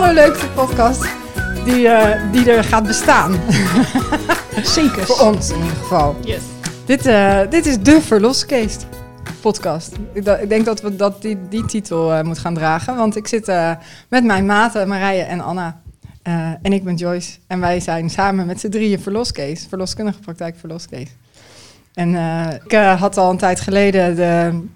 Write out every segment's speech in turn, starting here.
Allerleukste podcast die, eh, die er gaat bestaan. Zeker. Voor ons in ieder geval. Yes. Dit, eh, dit is de Verloscase podcast. Ik, ik denk dat we dat die, die titel eh moeten gaan dragen. Want ik zit met mijn maten Marije en Anna. En ik ben Joyce. En wij zijn samen met z'n drieën Verloscase. Verloskundige praktijk Verloscase. En ik had al een tijd geleden de, de-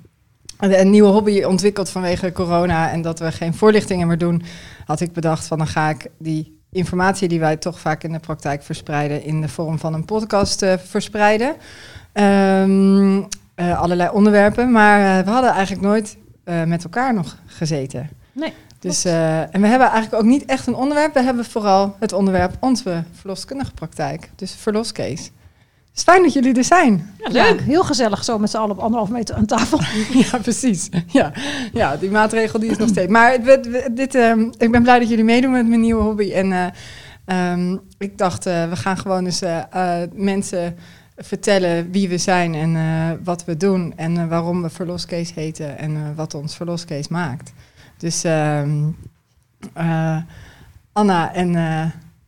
een nieuwe hobby ontwikkeld vanwege corona. En dat we geen voorlichtingen meer doen. Had ik bedacht van dan ga ik die informatie die wij toch vaak in de praktijk verspreiden. In de vorm van een podcast eh, verspreiden. Ehm, eh, allerlei onderwerpen. Maar eh, we hadden eigenlijk nooit met elkaar nog gezeten. Nee, Dus, en we hebben eigenlijk ook niet echt een onderwerp. We hebben vooral het onderwerp onze verloskundige praktijk. Dus verloscase. Het is fijn dat jullie er zijn. Ja, leuk. heel gezellig zo met z'n allen op anderhalf meter aan tafel. Ja, precies. Ja, ja die maatregel die is nog steeds. Maar dit, ehm, ik ben blij dat jullie meedoen met mijn nieuwe hobby. En eh, ehm, ik dacht, eh, we gaan gewoon eens eh, mensen vertellen wie we zijn en wat we doen. En waarom we Verloscase heten en wat ons Verloscase maakt. Dus ehm, eh, Anna en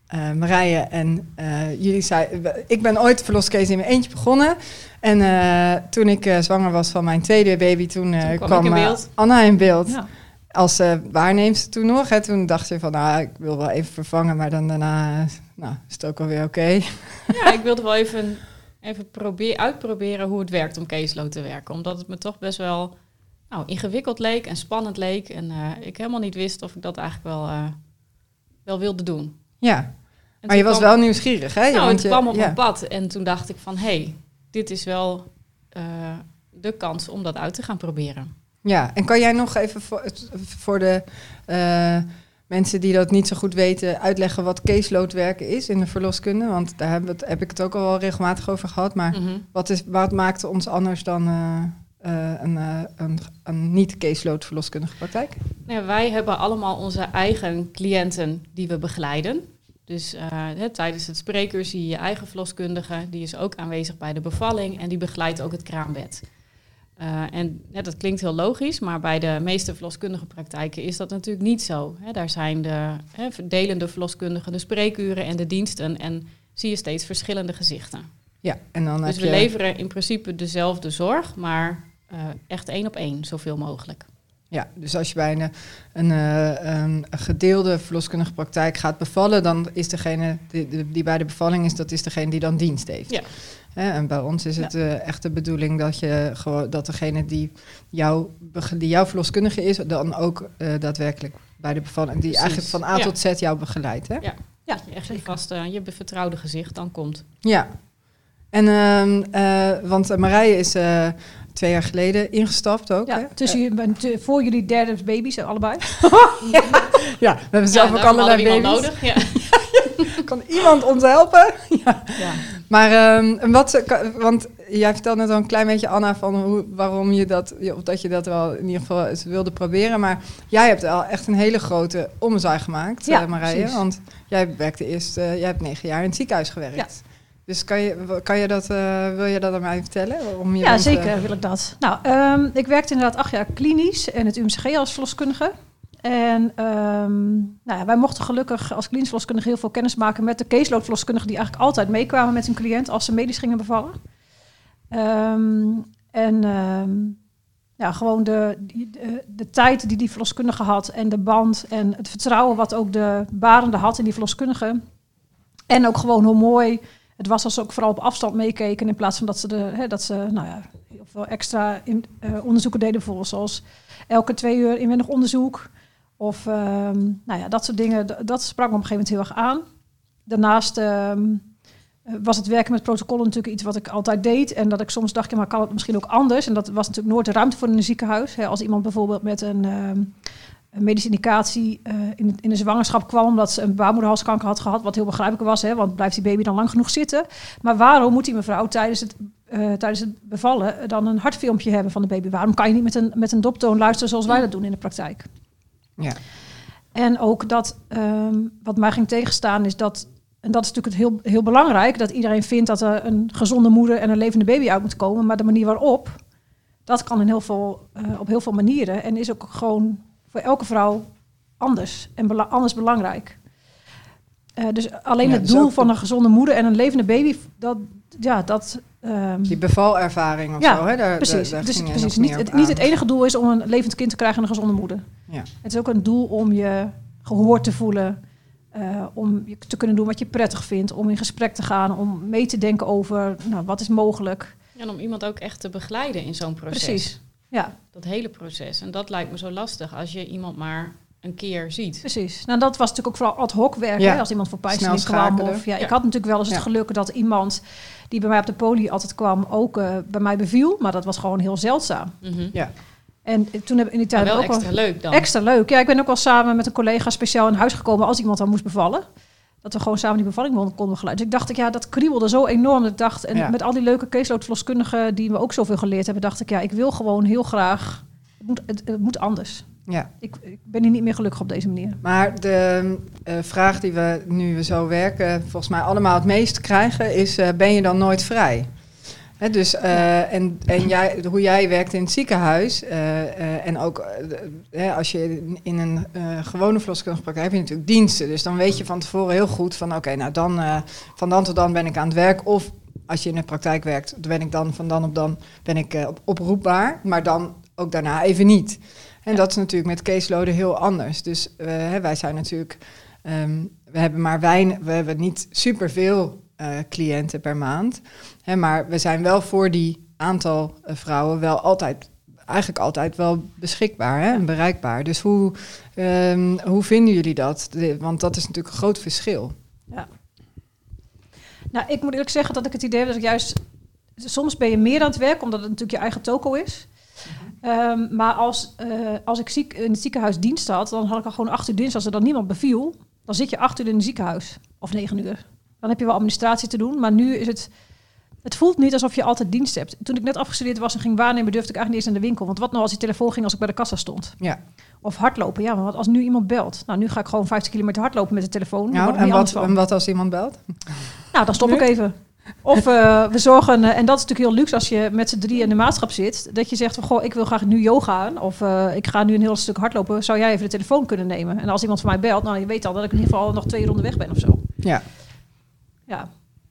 eh, Marije en eh, jullie zei, ik ben ooit Verloscase in mijn eentje begonnen. En eh, toen ik zwanger was van mijn tweede baby, toen, Toen kwam kwam ik in beeld. Anna in beeld. Ja. Als waarneemster toen nog. Hè, toen dacht je van, nou, ik wil wel even vervangen, maar dan daarna nou, is het ook alweer oké. Ja, ik wilde wel even, even probeer, uitproberen hoe het werkt om caseload te werken. Omdat het me toch best wel nou, ingewikkeld leek en spannend leek. En ik helemaal niet wist of ik dat eigenlijk wel, wel wilde doen. Ja, En maar je was kwam- wel nieuwsgierig, hè? Nou, het je- kwam op ja. mijn pad. En toen dacht ik van, hé, hey, dit is wel eh, de kans om dat uit te gaan proberen. Ja, en kan jij nog even voor, voor de eh, mensen die dat niet zo goed weten, uitleggen wat caseload werken is in de verloskunde? Want daar het, heb ik het ook al wel regelmatig over gehad. Maar Mhm. wat, is, wat maakt ons anders dan eh, eh, een, eh, een, een niet-caseload verloskundige praktijk? Nou, wij hebben allemaal onze eigen cliënten die we begeleiden. Dus eh, hè, tijdens het spreekuur zie je je eigen verloskundige. Die is ook aanwezig bij de bevalling en die begeleidt ook het kraambed. En dat klinkt heel logisch, maar bij de meeste verloskundige praktijken is dat natuurlijk niet zo. Hè, daar zijn de hè, verdelende verloskundigen, de spreekuren en de diensten. En zie je steeds verschillende gezichten. Ja, en dan Dus we je... leveren in principe dezelfde zorg, maar eh, echt één op één, zoveel mogelijk. Ja, dus als je bij een, een, eh, een gedeelde verloskundige praktijk gaat bevallen, dan is degene die, die- bij de bevalling is, dat is degene die dan dienst heeft. Ja. Hè, en bij ons is het eh, echt de bedoeling dat, je gewoon, dat degene die, jou, die jouw verloskundige is, dan ook eh, daadwerkelijk bij de bevalling, die Precies. eigenlijk van A Ja. tot Z jou begeleidt. Hè? Ja. Ja, Dat je echt je vaste, je vertrouwde gezicht dan komt. Ja. En, ehm, eh, want eh, Marije is eh, twee jaar geleden ingestapt ook. hè? Ja, tussen, je- te- voor jullie derde baby's, eh, allebei. Ja, we hebben zelf ook allerlei baby's. iemand nodig. Ja. Kan iemand ons helpen? ja. Ja. Maar ehm, wat, want jij vertelde net al een klein beetje, Anna, van hoe, waarom je dat, of dat je dat wel in ieder geval eens wilde proberen. Maar jij hebt al echt een hele grote omzaai gemaakt, Ja, eh, Marije. precies. Want jij werkte eerst, eh, jij hebt negen jaar in het ziekenhuis gewerkt. Dus kan je, kan je dat, eh, wil je dat aan mij vertellen? Waarom je Ja, bent, eh, zeker wil ik dat. Nou, ehm, ik werkte inderdaad acht jaar klinisch en het UMCG als verloskundige. En ehm, nou ja, wij mochten gelukkig als klinisch verloskundige heel veel kennis maken met de caseload verloskundigen die eigenlijk altijd meekwamen met hun cliënt als ze medisch gingen bevallen. Ehm, en ja, gewoon de, de, de tijd die die verloskundige had en de band en het vertrouwen wat ook de barende had in die verloskundige. En ook gewoon hoe mooi het was als ze ook vooral op afstand meekeken in plaats van dat ze, de, hè, dat ze nou ja, heel veel extra eh, onderzoeken deden bijvoorbeeld zoals elke twee uur inwendig onderzoek. Of ehm, nou ja, dat soort dingen, dat sprak me op een gegeven moment heel erg aan. Daarnaast ehm, eh, was het werken met protocollen natuurlijk iets wat ik altijd deed. En dat ik soms dacht, ja, maar kan het misschien ook anders? En dat was natuurlijk nooit de ruimte voor in een ziekenhuis. Hè, als iemand bijvoorbeeld met een, een medische indicatie eh, in, in een zwangerschap kwam... omdat ze een baarmoederhalskanker had gehad, wat heel begrijpelijk was. Hè, want blijft die baby dan lang genoeg zitten? Maar waarom moet die mevrouw tijdens het, eh, tijdens het bevallen dan een hartfilmpje hebben van de baby? Waarom kan je niet met een, met een doptoon luisteren zoals wij dat doen in de praktijk? Ja. En ook dat, ehm, wat mij ging tegenstaan, is dat, en dat is natuurlijk het heel, heel belangrijk, dat iedereen vindt dat er een gezonde moeder en een levende baby uit moet komen. Maar de manier waarop, dat kan in heel veel, eh, op heel veel manieren. En is ook gewoon voor elke vrouw anders en bela- anders belangrijk. Eh, dus alleen Ja, het dus doel van een gezonde moeder en een levende baby, dat, ja, dat, ehm, Die bevalervaring of Ja, zo, hè? Daar, precies. Daar, daar dus precies. Niet, het, niet het enige doel is om een levend kind te krijgen en een gezonde moeder. Ja. Het is ook een doel om je gehoord te voelen, eh, om je te kunnen doen wat je prettig vindt, om in gesprek te gaan, om mee te denken over nou, wat is mogelijk. En om iemand ook echt te begeleiden in zo'n proces. Precies. Ja, Dat hele proces. En dat lijkt me zo lastig als je iemand maar een keer ziet. precies. Nou, dat was natuurlijk ook vooral ad hoc werk. Ja. Hè? Als iemand voor Snel kwam. Of, ja, Ja. Ik had natuurlijk wel eens het Ja. geluk dat iemand die bij mij op de poli altijd kwam, ook eh, bij mij beviel. Maar dat was gewoon heel zeldzaam. Mhm. En toen heb ik in die tijd wel ook wel- extra leuk dan. Extra leuk. Ja, ik ben ook wel samen met een collega speciaal in huis gekomen als iemand dan moest bevallen. Dat we gewoon samen die bevalling konden begeleiden. Dus ik dacht, ik, ja, dat kriebelde zo enorm. Dat ik dacht, en Ja. met al die leuke caseload-verloskundigen die we ook zoveel geleerd hebben, dacht ik, ja, ik wil gewoon heel graag. Het moet, het, het moet anders. Ja. Ik, ik ben hier niet meer gelukkig op deze manier. Maar de eh, vraag die we nu we zo werken, volgens mij allemaal het meest krijgen, is: eh, ben je dan nooit vrij? Dus, eh, en, en jij, hoe jij werkt in het ziekenhuis, eh, eh, en ook als je in- een gewone verloskundige praktijk heb je natuurlijk diensten. Dus dan weet je van tevoren heel goed van: oké, nou dan van dan tot dan ben ik aan het werk. Of als je in de praktijk werkt, dan ben ik dan van dan op dan ben ik op, oproepbaar, maar dan ook daarna even niet. En Ja. dat is natuurlijk met caseloaden heel anders. Dus wij zijn natuurlijk, ehm, we hebben maar weinig, we hebben niet superveel cliënten per maand. Hè, maar we zijn wel voor die aantal eh, vrouwen wel altijd, eigenlijk altijd wel beschikbaar hè, en bereikbaar. Dus hoe, ehm, hoe vinden jullie dat? Want dat is natuurlijk een groot verschil. Nou, ik moet eerlijk zeggen dat ik het idee heb dat ik juist... Soms ben je meer aan het werk, omdat het natuurlijk je eigen toko is. Ehm, maar als, eh, als ik ziek, in het ziekenhuis dienst had, dan had ik al gewoon acht uur dienst. Als er dan niemand beviel, dan zit je acht uur in het ziekenhuis. Of negen uur. Dan heb je wel administratie te doen. Maar nu is het... Het voelt niet alsof je altijd dienst hebt. Toen ik net afgestudeerd was en ging waarnemen, durfde ik eigenlijk niet eens naar de winkel. Want wat nou als die telefoon ging als ik bij de kassa stond? Ja. Of hardlopen. Ja, maar wat als nu iemand belt? Nou, nu ga ik gewoon 50 kilometer hardlopen met de telefoon. Nou, en, wat, en wat als iemand belt? Nou, dan stop ik even. Of eh, we zorgen, eh, en dat is natuurlijk heel luxe als je met z'n drie in de maatschap zit, dat je zegt van, goh, ik wil graag nu yoga aan, of eh, ik ga nu een heel stuk hardlopen, zou jij even de telefoon kunnen nemen? En als iemand van mij belt, nou, je weet al dat ik in ieder geval nog twee ronden weg ben of zo. Ja. Ja,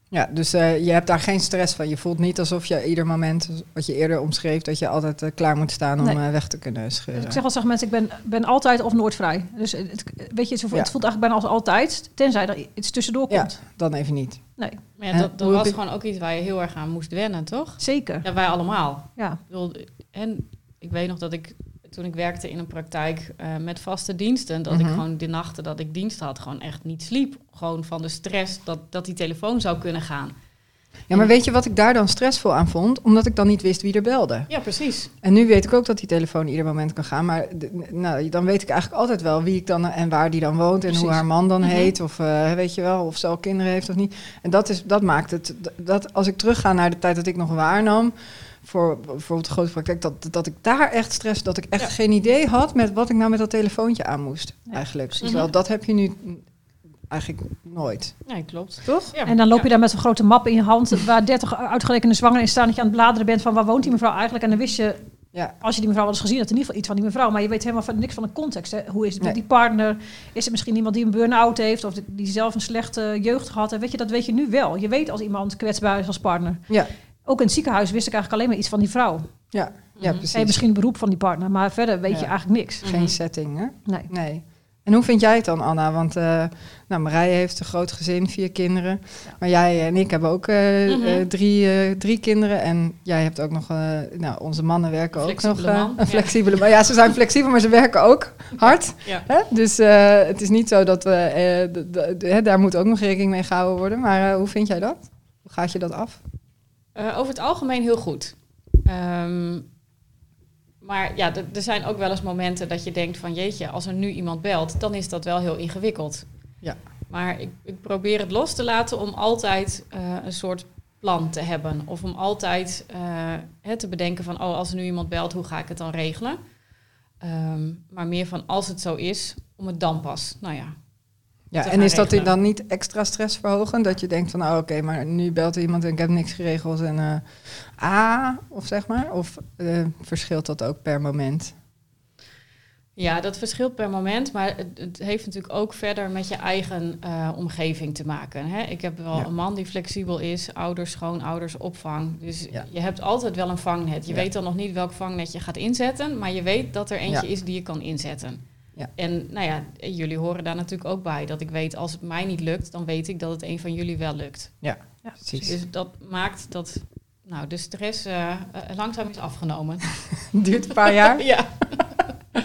Ja, dus eh, je hebt daar geen stress van. Je voelt niet alsof je ieder moment, wat je eerder omschreef, dat je altijd eh, klaar moet staan om Nee. eh, weg te kunnen dus scheuren. ik zeg wel tegen mensen, ik ben, ben altijd of nooit vrij. Dus het, weet je, het voelt Ja. het voelt eigenlijk bijna als altijd, tenzij er iets tussendoor Ja. komt. Dan even niet. Nee, Maar ja, dat, dat was gewoon ook iets waar je heel erg aan moest wennen, toch? zeker. Ja, wij allemaal. Ja, Ik bedoel, en ik weet nog dat ik toen ik werkte in een praktijk eh, met vaste diensten, dat ik Mhm. gewoon de nachten dat ik dienst had, gewoon echt niet sliep. Gewoon van de stress dat, dat die telefoon zou kunnen gaan. Ja, maar weet je wat ik daar dan stressvol aan vond? Omdat ik dan niet wist wie er belde. Ja, precies. En nu weet ik ook dat die telefoon ieder moment kan gaan. Maar nou, dan weet ik eigenlijk altijd wel wie ik dan en waar die dan woont. En hoe haar man dan Mhm. heet. Of eh, weet je wel, of ze al kinderen heeft of niet. En dat, is, dat maakt het. Dat als ik terugga naar de tijd dat ik nog waarnam. Voor bijvoorbeeld de grote praktijk. Dat, dat ik daar echt stress. Dat ik echt Ja. geen idee had met wat ik nou met dat telefoontje aan moest. Eigenlijk. Mhm. Terwijl dat heb je nu eigenlijk nooit. Nee, klopt. Toch? Ja. En dan loop Ja. je daar met zo'n grote map in je hand, waar 30 uitgerekende zwangeren in staan, dat je aan het bladeren bent van waar woont die mevrouw eigenlijk. En dan wist je, Ja. als je die mevrouw wel eens gezien had, in ieder geval iets van die mevrouw. Maar je weet helemaal van, niks van de context. Hè. Hoe is het met Nee. die partner? Is het misschien iemand die een burn-out heeft of die zelf een slechte jeugd gehad heeft? Weet je, dat weet je nu wel. Je weet als iemand kwetsbaar is als partner. Ja. Ook in het ziekenhuis wist ik eigenlijk alleen maar iets van die vrouw. Ja, ja Mhm. precies. En misschien het beroep van die partner, maar verder weet Ja. je eigenlijk niks. Mhm. Geen setting, hè? Nee. Nee. En hoe vind jij het dan, Anna? Want uh, nou, Marije heeft een groot gezin, vier kinderen. Ja. Maar jij en ik hebben ook uh, Mhm. uh, drie, uh, drie kinderen. En jij hebt ook nog... Uh, nou, onze mannen werken ook nog... Man, een flexibele man. Ja, ze zijn flexibel, maar ze werken ook hard. Ja. Hè? Dus uh, het is niet zo dat we... Daar moet ook nog rekening mee gehouden worden. Maar uh, hoe vind jij dat? Hoe gaat je dat af? Uh, over het algemeen heel goed. Um, maar ja, er zijn ook wel eens momenten dat je denkt van jeetje, als er nu iemand belt, dan is dat wel heel ingewikkeld. Ja. Maar ik, ik probeer het los te laten om altijd uh, een soort plan te hebben. Of om altijd uh, te bedenken van oh, als er nu iemand belt, hoe ga ik het dan regelen? Um, maar meer van als het zo is, om het dan pas. Nou ja. Ja, en is regelen. dat dan niet extra stressverhogend? Dat je denkt van, oh, oké, okay, maar nu belt iemand en ik heb niks geregeld en uh, ah, of zeg maar? Of uh, verschilt dat ook per moment? Ja, dat verschilt per moment, maar het, heeft natuurlijk ook verder met je eigen uh, omgeving te maken. Hè? Ik heb wel Ja. een man die flexibel is, ouders, schoonouders, opvang. Dus Ja. je hebt altijd wel een vangnet. Je Ja. weet dan nog niet welk vangnet je gaat inzetten, maar je weet dat er eentje is die je kan inzetten. Ja. En nou ja, jullie horen daar natuurlijk ook bij. Dat ik weet, als het mij niet lukt, dan weet ik dat het een van jullie wel lukt. Precies. Dus dat maakt dat nou, de stress eh, eh, langzaam is afgenomen. Duurt een paar jaar. ja.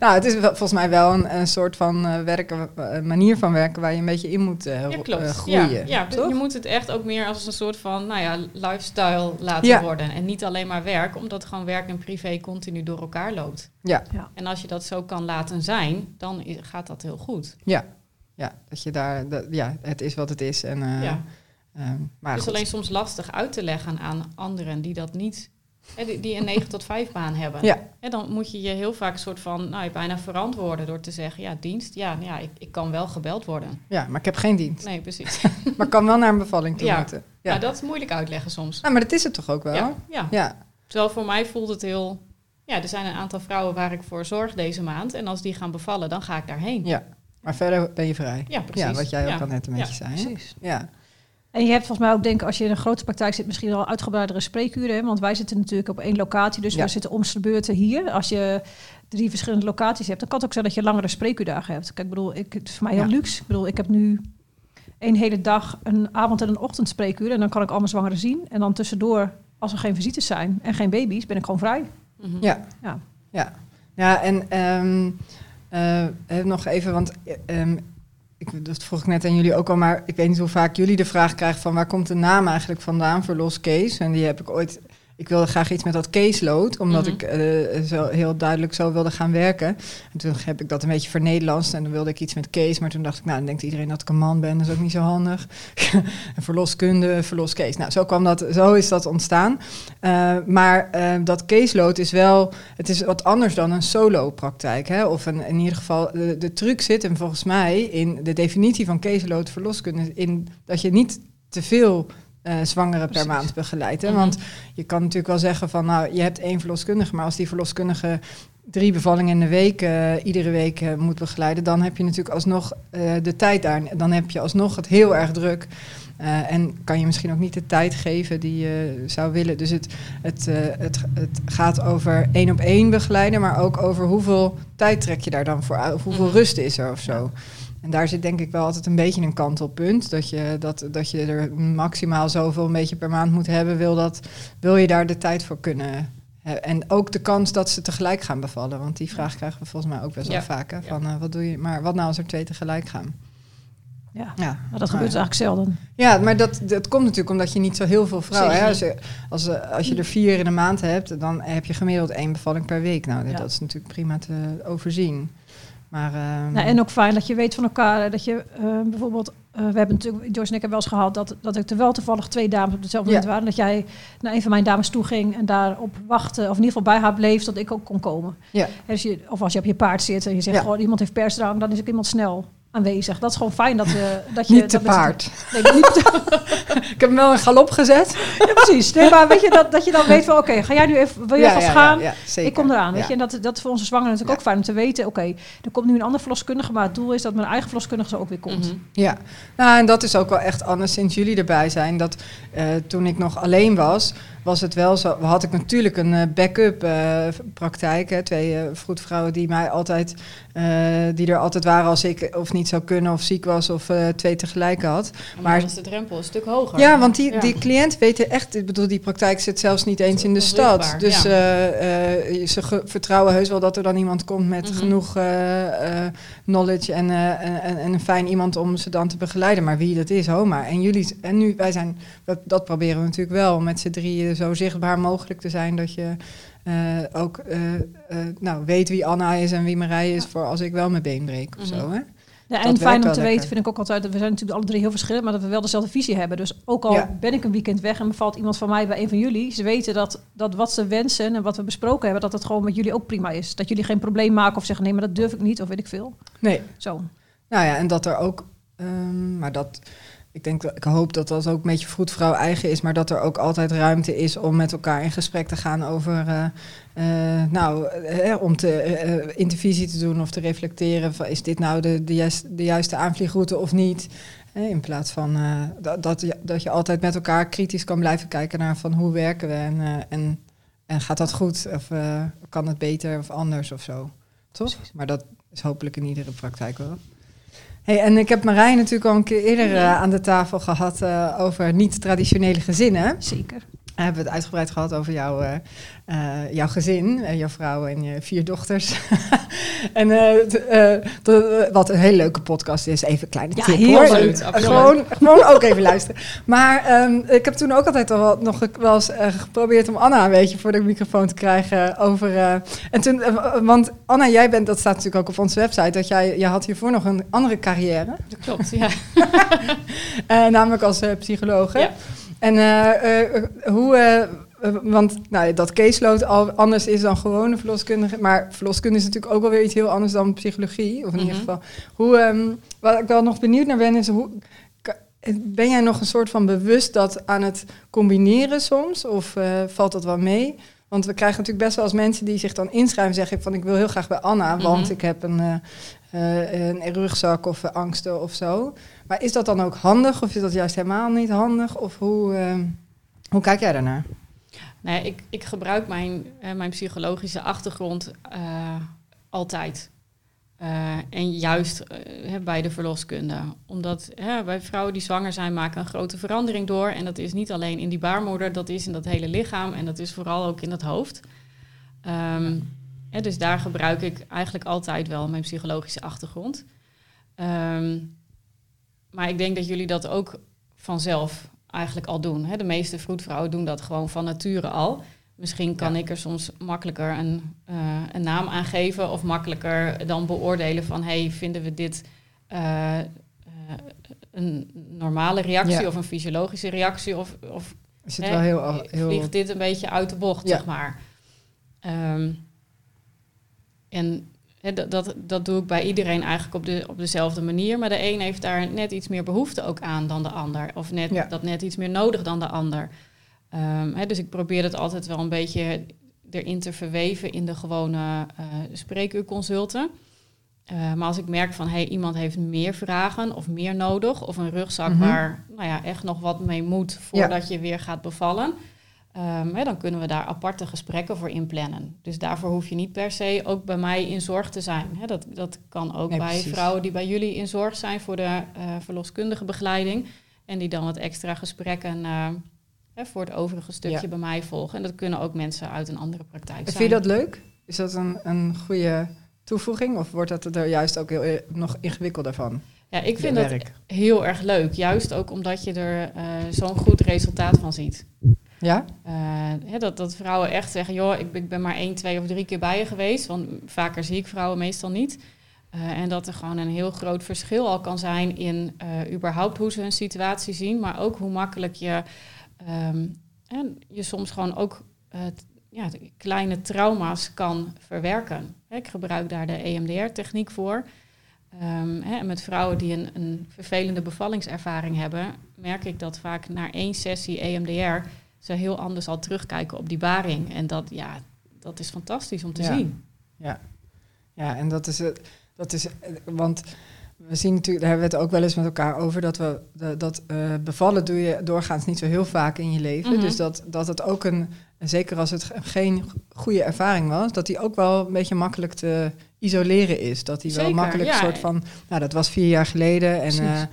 Nou, het is wel- volgens mij wel een, een soort van eh, werken, eh, manier van werken waar je een beetje in moet eh, Ja, klopt. groeien. Ja, ja, toch? je moet het echt ook meer als een soort van nou ja, lifestyle laten Ja. worden. En niet alleen maar werk, omdat gewoon werk en privé continu door elkaar loopt. Ja. Ja. En als je dat zo kan laten zijn, dan gaat dat heel goed. Ja, dat je daar, dat, ja, het is wat het is. En, eh, ja. ehm, maar Het is goed. alleen soms lastig uit te leggen aan anderen die dat niet, die, die een 9 tot 5 baan hebben. Ja. Dan moet je je heel vaak een soort van, nou, je bijna verantwoorden door te zeggen, ja, dienst, ja, nou ja ik, ik kan wel gebeld worden. Ja, maar ik heb geen dienst. Nee, precies. Maar ik kan wel naar een bevalling toe Ja. moeten. Ja. Ja. dat is moeilijk uitleggen soms. Nou, maar dat is het toch ook wel? Ja, ja. Ja. Terwijl voor mij voelt het heel... Ja, er zijn een aantal vrouwen waar ik voor zorg deze maand. En als die gaan bevallen, dan ga ik daarheen. Ja. Maar verder ben je vrij. Ja, precies. Ja, wat jij ook Ja. al net een Ja, beetje zei. Precies. Ja. En je hebt volgens mij ook, denk ik, als je in een grote praktijk zit, misschien al uitgebreidere spreekuren. Hè? Want wij zitten natuurlijk op één locatie, dus Ja. we zitten om de beurten hier. Als je drie verschillende locaties hebt, dan kan het ook zijn dat je langere spreekuurdagen hebt. Kijk, ik bedoel, ik, het is voor mij heel Ja. luxe. Ik bedoel, ik heb nu een hele dag, een avond en een ochtend spreekuur. En dan kan ik al mijn zwangeren zien. En dan tussendoor, als er geen visites zijn en geen baby's, ben ik gewoon vrij. Mhm. Ja. Ja. Ja, ja en ehm, eh, eh, nog even, want eh, ehm, ik, dat vroeg ik net aan jullie ook al, maar ik weet niet hoe vaak jullie de vraag krijgen van waar komt de naam eigenlijk vandaan voor Los Case? En die heb ik ooit, ik wilde graag iets met dat caseload, omdat Mhm. ik eh, zo heel duidelijk zo wilde gaan werken. En toen heb ik dat een beetje vernederlandst en dan wilde ik iets met case, maar toen dacht ik, nou dan denkt iedereen dat ik een man ben, dat is ook niet zo handig. verloskunde, verloscase. Nou, zo kwam dat, zo is dat ontstaan. Eh, maar eh, dat caseload is wel, het is wat anders dan een solo-praktijk. Hè? Of een, in ieder geval, de, de truc zit hem volgens mij in de definitie van caseload verloskunde, in dat je niet te veel eh, zwangeren per maand begeleidt. Hè? Mhm. Want je kan natuurlijk wel zeggen van, nou, je hebt één verloskundige, maar als die verloskundige drie bevallingen in de week, eh, iedere week eh, moet begeleiden, dan heb je natuurlijk alsnog de tijd daar. Dan heb je alsnog het heel erg druk. En kan je misschien ook niet de tijd geven die je zou willen. Dus het, het, het, het gaat over één op één begeleiden, maar ook over hoeveel tijd trek je daar dan voor uit, of hoeveel Mhm. rust is er of zo. En daar zit denk ik wel altijd een beetje een kantelpunt. Dat je, dat, dat je er maximaal zoveel een beetje per maand moet hebben. Wil, dat, wil je daar de tijd voor kunnen hebben? En ook de kans dat ze tegelijk gaan bevallen. Want die vraag krijgen we volgens mij ook best wel Ja. Hè? Van, eh, wat doe je, maar wat nou als er twee tegelijk gaan? Ja, Ja, maar dat gebeurt dus eigenlijk zelden. ja, maar dat, dat komt natuurlijk omdat je niet zo heel veel vrouwen hebt. Als, je- als, eh, als je er vier in een maand hebt, dan heb je gemiddeld één bevalling per week. Nou, Ja. dat is natuurlijk prima te overzien. Maar, ehm, Nou, en ook fijn dat je weet van elkaar eh, dat je eh, bijvoorbeeld. eh, we hebben natuurlijk, Joyce en ik hebben wel eens gehad dat, dat ik er wel toevallig twee dames op hetzelfde Ja. moment waren. Dat jij naar een van mijn dames toe ging en daarop wachtte, of in ieder geval bij haar bleef, dat ik ook kon komen. Ja. En dus je, of als je op je paard zit en je zegt, Ja. gewoon iemand heeft persdrang, dan is ook iemand snel aanwezig. Dat is gewoon fijn dat, we dat je... niet te dat met z'n- paard. Nee, niet te- Ik heb hem wel in galop gezet. ja, precies. Nee, maar weet je, dat, dat je dan weet van, oké, ga jij nu even, wil Ja, vast ja, gaan? ja, ja, zeker. Ik kom eraan, weet je. En dat, dat is voor onze zwangeren natuurlijk ook fijn om te weten. Oké, er komt nu een ander verloskundige, maar het doel is dat mijn eigen verloskundige zo ook weer komt. Mhm. Ja, nou en dat is ook wel echt anders sinds jullie erbij zijn. Dat eh, toen ik nog alleen was, was het wel zo. Had ik natuurlijk een eh, backup eh, praktijk. Hè, twee eh, vroedvrouwen die mij altijd, die er altijd waren als ik of niet zou kunnen of ziek was of twee tegelijk had. Maar, is de drempel een stuk hoger. Ja, want die, Ja. die cliënt weet echt, ik bedoel, die praktijk zit zelfs niet eens in de stad. Dus ja. ze vertrouwen heus wel dat er dan iemand komt met Mhm. genoeg knowledge en, en, en- en een fijn iemand om ze dan te begeleiden. Maar wie dat is, ho maar. En jullie, en nu, wij zijn, dat, dat proberen we natuurlijk wel, met z'n drieën zo zichtbaar mogelijk te zijn dat je eh, ook eh, eh, nou, weet wie Anna is en wie Marije is voor als ik wel mijn been breek of Mhm. zo. Hè? Ja, en fijn om te lekker. weten vind ik ook altijd, we zijn natuurlijk alle drie heel verschillend, maar dat we wel dezelfde visie hebben. Dus ook al Ja. ben ik een weekend weg en bevalt iemand van mij bij een van jullie, ze weten dat, dat wat ze wensen en wat we besproken hebben, dat het gewoon met jullie ook prima is. Dat jullie geen probleem maken of zeggen nee, maar dat durf ik niet of weet ik veel. Nee, Zo. Nou ja, en dat er ook, ehm, maar dat, ik denk, dat- ik hoop dat dat ook een beetje vroedvrouw eigen is, maar dat er ook altijd ruimte is om met elkaar in gesprek te gaan over, eh, eh, nou, eh, om te intervisie te doen of te reflecteren van is dit nou de, de, juiste, de juiste aanvliegroute of niet? Eh, in plaats van dat, dat, je, dat je altijd met elkaar kritisch kan blijven kijken naar van hoe werken we en, en, en gaat dat goed of kan het beter of anders of zo. Toch? Maar dat is hopelijk in iedere praktijk wel. Hey, en ik heb Marijn natuurlijk al een keer eerder eh, aan de tafel gehad eh, over niet-traditionele gezinnen. Zeker. We hebben het uitgebreid gehad over jouw, eh, eh, jouw gezin, eh, jouw vrouw en je vier dochters. en wat een hele leuke podcast is, even een kleine Ja, tip heel hoor. leuk. Gewoon, gewoon ook even luisteren. Maar ehm, ik heb toen ook altijd al nog wel eens geprobeerd om Anna een beetje voor de microfoon te krijgen over... en toen, want Anna, jij bent, dat staat natuurlijk ook op onze website, dat jij, jij had hiervoor nog een andere carrière. Dat klopt, ja. Namelijk als psycholoog. Ja. En eh, eh, hoe, eh, want nou, dat caseload al anders is dan gewone verloskundige. Maar verloskunde is natuurlijk ook wel weer iets heel anders dan psychologie. Of in ieder Mhm. geval. Hoe, ehm, wat ik wel nog benieuwd naar ben, is hoe. Ben jij nog een soort van bewust dat aan het combineren soms? Of valt dat wel mee? Want we krijgen natuurlijk best wel als mensen die zich dan inschrijven, zeggen van ik wil heel graag bij Anna, want Mhm. ik heb een, eh, een rugzak of eh, angsten of zo. Maar is dat dan ook handig of is dat juist helemaal niet handig? Of hoe, ehm, hoe kijk jij daarnaar? Nee, ik, ik gebruik mijn, eh, mijn psychologische achtergrond eh, altijd. Eh, en juist eh, bij de verloskunde. Omdat bij vrouwen die zwanger zijn, maken een grote verandering door. En dat is niet alleen in die baarmoeder, dat is in dat hele lichaam. En dat is vooral ook in het hoofd. Ehm, dus daar gebruik ik eigenlijk altijd wel mijn psychologische achtergrond. Ehm, maar ik denk dat jullie dat ook vanzelf eigenlijk al doen. Hè? De meeste vroedvrouwen doen dat gewoon van nature al. Misschien kan Ja. ik er soms makkelijker een, eh, een naam aan geven of makkelijker dan beoordelen van hey, vinden we dit eh, eh, een normale reactie Ja. of een fysiologische reactie of, of Is het hè, wel heel... heel vliegt dit een beetje uit de bocht, Ja. zeg maar. Ehm, en dat, dat, dat doe ik bij iedereen eigenlijk op, de, op dezelfde manier. Maar de een heeft daar net iets meer behoefte ook aan dan de ander. Of net, Ja. dat net iets meer nodig dan de ander. Ehm, dus ik probeer het altijd wel een beetje erin te verweven in de gewone eh spreekuurconsulten. Eh, maar als ik merk van hey, iemand heeft meer vragen of meer nodig, of een rugzak Mhm. waar nou ja, echt nog wat mee moet voordat je weer gaat bevallen, hè, dan kunnen we daar aparte gesprekken voor inplannen. Dus daarvoor hoef je niet per se ook bij mij in zorg te zijn. Hè, dat, dat kan ook Nee, bij precies. vrouwen die bij jullie in zorg zijn voor de eh, verloskundige begeleiding en die dan wat extra gesprekken hè, voor het overige stukje Ja. bij mij volgen. En dat kunnen ook mensen uit een andere praktijk zijn. Vind je dat leuk? Is dat een, een goede toevoeging? Of wordt dat er juist ook heel, eh, nog ingewikkelder van? Ja, ik vind dat heel erg leuk. Juist ook omdat je er eh, zo'n goed resultaat van ziet. Ja? Eh, dat, dat vrouwen echt zeggen, joh, ik, ben- maar één, twee of drie keer bij je geweest. Want vaker zie ik vrouwen meestal niet. Eh, en dat er gewoon een heel groot verschil al kan zijn in eh, überhaupt hoe ze hun situatie zien. Maar ook hoe makkelijk je, ehm, je soms gewoon ook ja, kleine trauma's kan verwerken. Hè, ik gebruik daar de EMDR-techniek voor. Ehm, hè, en met vrouwen die een, een vervelende bevallingservaring hebben, merk ik dat vaak na één sessie EMDR ze heel anders al terugkijken op die baring. En dat, ja, dat is fantastisch om te Ja. zien. Ja, ja en dat is het. Dat is, want we zien natuurlijk, daar hebben we het ook wel eens met elkaar over, dat we dat eh, bevallen doe je doorgaans niet zo heel vaak in je leven. Mhm. Dus dat, dat het ook een, en zeker als het ge- geen goede ervaring was, dat die ook wel een beetje makkelijk te isoleren is. Dat die wel makkelijk ja. een soort van, nou dat was vier jaar geleden en.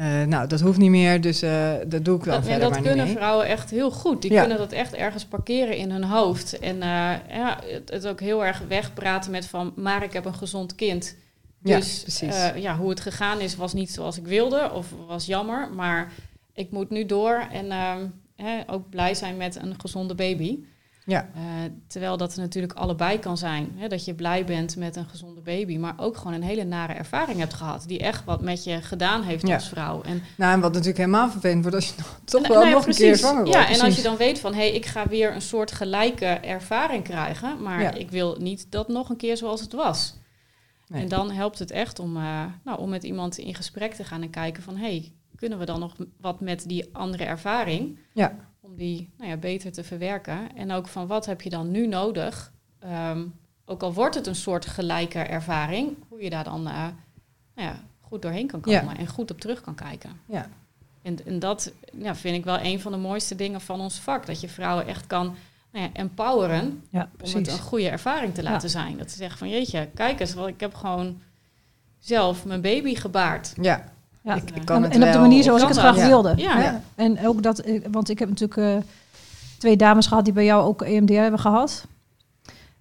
Eh, nou dat hoeft niet meer, dus eh, dat doe ik wel Dat, en verder dat maar kunnen mee. vrouwen echt heel goed. Die Ja. kunnen dat echt ergens parkeren in hun hoofd. En eh, ja, het, het ook heel erg wegpraten met van... maar ik heb een gezond kind. Ja, Dus precies. eh, ja, hoe het gegaan is was niet zoals ik wilde of was jammer. Maar ik moet nu door en ehm, hè, ook blij zijn met een gezonde baby. Ja. Eh, terwijl dat natuurlijk allebei kan zijn. Hè, dat je blij bent met een gezonde baby, maar ook gewoon een hele nare ervaring hebt gehad. Die echt wat met je gedaan heeft Ja. als vrouw. En Nou, en wat natuurlijk helemaal vervelend wordt als je toch nou, wel nou ja, nog een keer zwanger wordt. Ja, en als je dan weet van, hé, hey, ik ga weer een soort gelijke ervaring krijgen, maar Ja. ik wil niet dat nog een keer zoals het was. Nee. En dan helpt het echt om, eh, nou, om met iemand in gesprek te gaan en kijken van, hé, hey, kunnen we dan nog wat met die andere ervaring? Ja. Om die nou ja, beter te verwerken. En ook van wat heb je dan nu nodig? Ehm, ook al wordt het een soort gelijke ervaring, hoe je daar dan eh, nou ja, goed doorheen kan Ja. komen en goed op terug kan kijken. Ja. En, en dat ja, vind ik wel een van de mooiste dingen van ons vak. Dat je vrouwen echt kan nou ja, empoweren Ja, om het een goede ervaring te laten zijn. Dat ze zeggen van jeetje, kijk eens, want ik heb gewoon zelf mijn baby gebaard. Ja, Ja. ik, ik En kan en, het en op de manier zoals ik het graag wilde. Ja. En ook dat, eh, want ik heb natuurlijk eh, twee dames gehad die bij jou ook EMDR hebben gehad.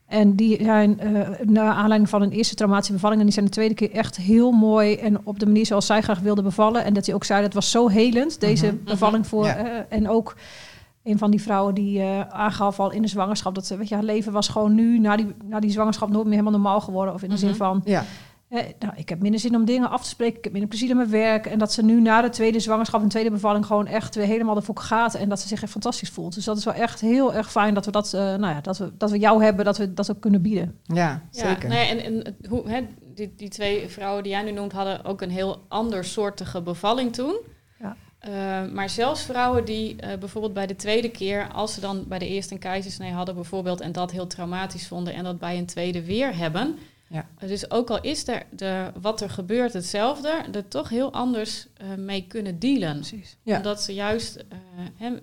En die zijn eh naar aanleiding van een eerste traumatische bevalling... en die zijn de tweede keer echt heel mooi... en op de manier zoals zij graag wilden bevallen. En dat hij ook zei, dat was zo helend, deze Mhm. bevalling voor... Ja. eh, en ook een van die vrouwen die eh, aangaf al in de zwangerschap... dat ze, weet je, haar leven was gewoon nu, na die, na die zwangerschap... nooit meer helemaal normaal geworden. Of in de zin Mhm. van, Ja, eh, nou, ik heb minder zin om dingen af te spreken. Ik heb minder plezier in mijn werk. En dat ze nu na de tweede zwangerschap en tweede bevalling gewoon echt weer helemaal ervoor gaat. En dat ze zich echt fantastisch voelt. Dus dat is wel echt heel erg fijn dat we dat, eh, nou ja, dat we, dat we jou hebben, dat we dat ook kunnen bieden. ja, Ja, zeker. nou ja, en, en hoe, hè, die, die twee vrouwen die jij nu noemt, hadden ook een heel ander soortige bevalling toen. Ja. Eh, maar zelfs vrouwen die eh, bijvoorbeeld bij de tweede keer, als ze dan bij de eerste een keizersnee hadden bijvoorbeeld en dat heel traumatisch vonden en dat bij een tweede weer hebben. Ja. Dus ook al is er de, wat er gebeurt hetzelfde, er toch heel anders eh, mee kunnen dealen. Precies. Ja. Omdat ze juist eh, hè,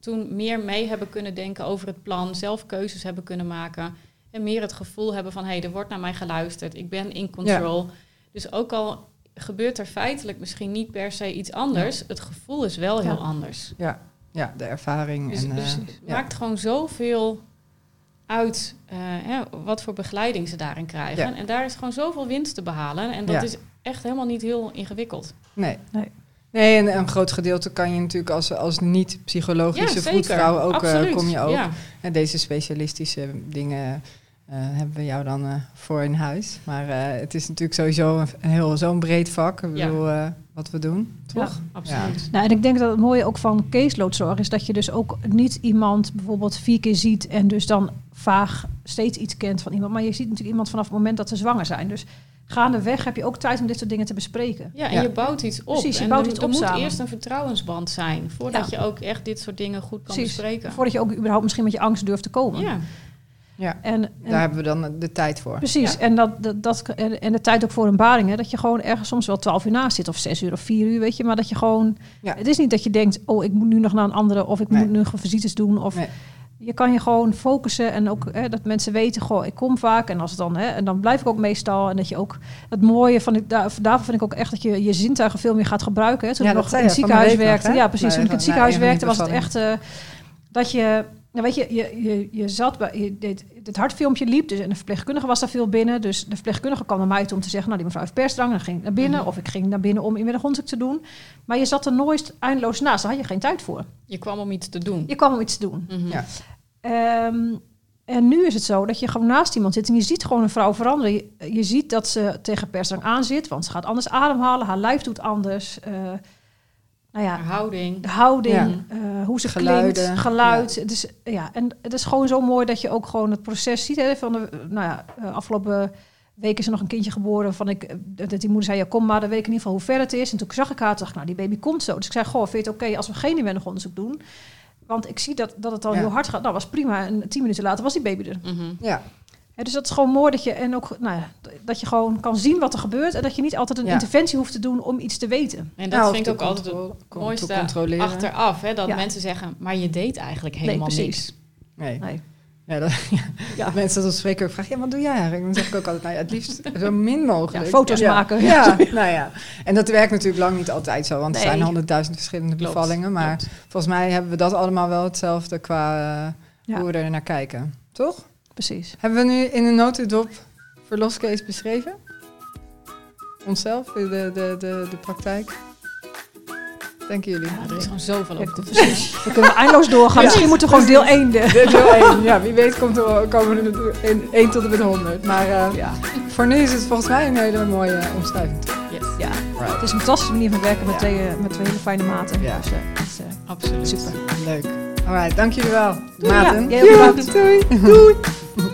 toen meer mee hebben kunnen denken over het plan, zelf keuzes hebben kunnen maken. En meer het gevoel hebben van hé, hey, er wordt naar mij geluisterd, ik ben in control. Dus ook al gebeurt er feitelijk misschien niet per se iets anders, het gevoel is wel Ja. heel anders. Ja, ja, de ervaring. Dus, en, eh, dus het ja. maakt gewoon zoveel uit eh, hè, wat voor begeleiding ze daarin krijgen. Ja. En daar is gewoon zoveel winst te behalen. En dat Ja. is echt helemaal niet heel ingewikkeld. Nee. Nee. Nee, en een groot gedeelte kan je natuurlijk als, als niet-psychologische vroedvrouw ook, eh, kom je ook. Ja. En deze specialistische dingen eh, hebben we jou dan eh, voor in huis. Maar eh, het is natuurlijk sowieso een, heel zo'n breed vak. Ik Ja. bedoel, eh, wat we doen, toch? Absoluut. Nou, en ik denk dat het mooie ook van caseloadzorg is dat je dus ook niet iemand bijvoorbeeld vier keer ziet en dus dan vaag steeds iets kent van iemand. Maar je ziet natuurlijk iemand vanaf het moment dat ze zwanger zijn. Dus gaandeweg heb je ook tijd om dit soort dingen te bespreken. Ja, en Ja. je bouwt iets op. Precies, je en bouwt er, iets er op moet samen. eerst een vertrouwensband zijn voordat Ja. je ook echt dit soort dingen goed kan Precies. bespreken. Voordat je ook überhaupt misschien met je angst durft te komen. Ja, Ja, En, en daar hebben we dan de tijd voor. Precies, Ja. en, dat, dat, dat, en, de tijd ook voor een baring. Hè, dat je gewoon ergens soms wel twaalf uur naast zit, of zes uur of vier uur, weet je. Maar dat je gewoon... Ja. Het is niet dat je denkt, oh, ik moet nu nog naar een andere... of ik Nee. moet nu nog visites doen. Of Nee. je kan je gewoon focussen en ook hè, dat mensen weten, goh, ik kom vaak. En, als het dan, hè, en dan blijf ik ook meestal. En dat je ook het mooie van... ik- Daar, daarvoor vind ik ook echt dat je je zintuigen veel meer gaat gebruiken. Hè. Toen Ja, ik nog in het ziekenhuis werkte. ja, precies. Toen ik in het ziekenhuis werkte, was het echt... eh, dat je, nou weet je, je, je, je zat bij, je deed, het hartfilmpje liep, dus en de verpleegkundige was daar veel binnen. Dus de verpleegkundige kwam naar mij toe om te zeggen, nou die mevrouw heeft persdrang, dan ging ik naar binnen. Mhm. Of ik ging naar binnen om inmiddels te doen. Maar je zat er nooit eindeloos naast, daar had je geen tijd voor. je kwam om iets te doen. Je kwam om iets te doen. Mhm. Ja. Ehm, en nu is het zo dat je gewoon naast iemand zit en je ziet gewoon een vrouw veranderen. Je, je ziet dat ze tegen persdrang aan zit, want ze gaat anders ademhalen, haar lijf doet anders. Eh, nou ja, houding. de houding, Ja. eh, hoe ze Geluiden, klinkt, geluid. Het is, ja, en het is gewoon zo mooi dat je ook gewoon het proces ziet. Hè, van de, nou ja, eh, afgelopen week is er nog een kindje geboren. Van ik, eh, dat die moeder zei, ja, kom maar, dan weet ik in ieder geval hoe ver het is. En toen zag ik haar, toen dacht ik, nou, die baby komt zo. Dus ik zei, goh, vind je het oké als we geen inwendig onderzoek doen? Want ik zie dat, dat het al Ja. heel hard gaat. Nou, was prima. En tien minuten later was die baby er. Mhm. Ja, dus dat is gewoon mooi dat je, en ook, nou ja, dat je gewoon kan zien wat er gebeurt. En dat je niet altijd een Ja. interventie hoeft te doen om iets te weten. En dat Nou, vind ik te ook altijd het mooiste te controleren. achteraf. Hè, dat Ja. mensen zeggen, maar je deed eigenlijk helemaal precies. niks. Nee. Nee. Ja, dat, Ja. dat mensen dat spreken ook vragen, ja, wat doe jij eigenlijk? Dan zeg ik ook altijd, nou ja, het liefst zo min mogelijk. Ja, foto's Ja. maken. Ja, nou ja. En dat werkt natuurlijk lang niet altijd zo, want er Nee. zijn honderdduizend verschillende Klopt, bevallingen. Maar klopt. volgens mij hebben we dat allemaal wel hetzelfde qua eh, Ja. hoe we er naar kijken. Toch? Precies. Hebben we nu in een notendop verloscase beschreven? Onszelf, de, de, de, de, praktijk? Denken jullie? Ja, er is gewoon zoveel over te precies. We kunnen eindeloos doorgaan. Ja. Misschien moeten we gewoon deel 1 de. Deel 1. Ja, wie weet komt er, komen er in 1 tot en met 100. Maar eh, Ja. voor nu is het volgens mij een hele mooie omschrijving. Yes, ja. Het is een fantastische manier van werken met, Ja. twee, eh, met twee hele fijne maten. Ja. Dus, is, eh, absoluut. super. Leuk. Alright, dank jullie wel. Maarten. ja, bedankt. Doei. Doei.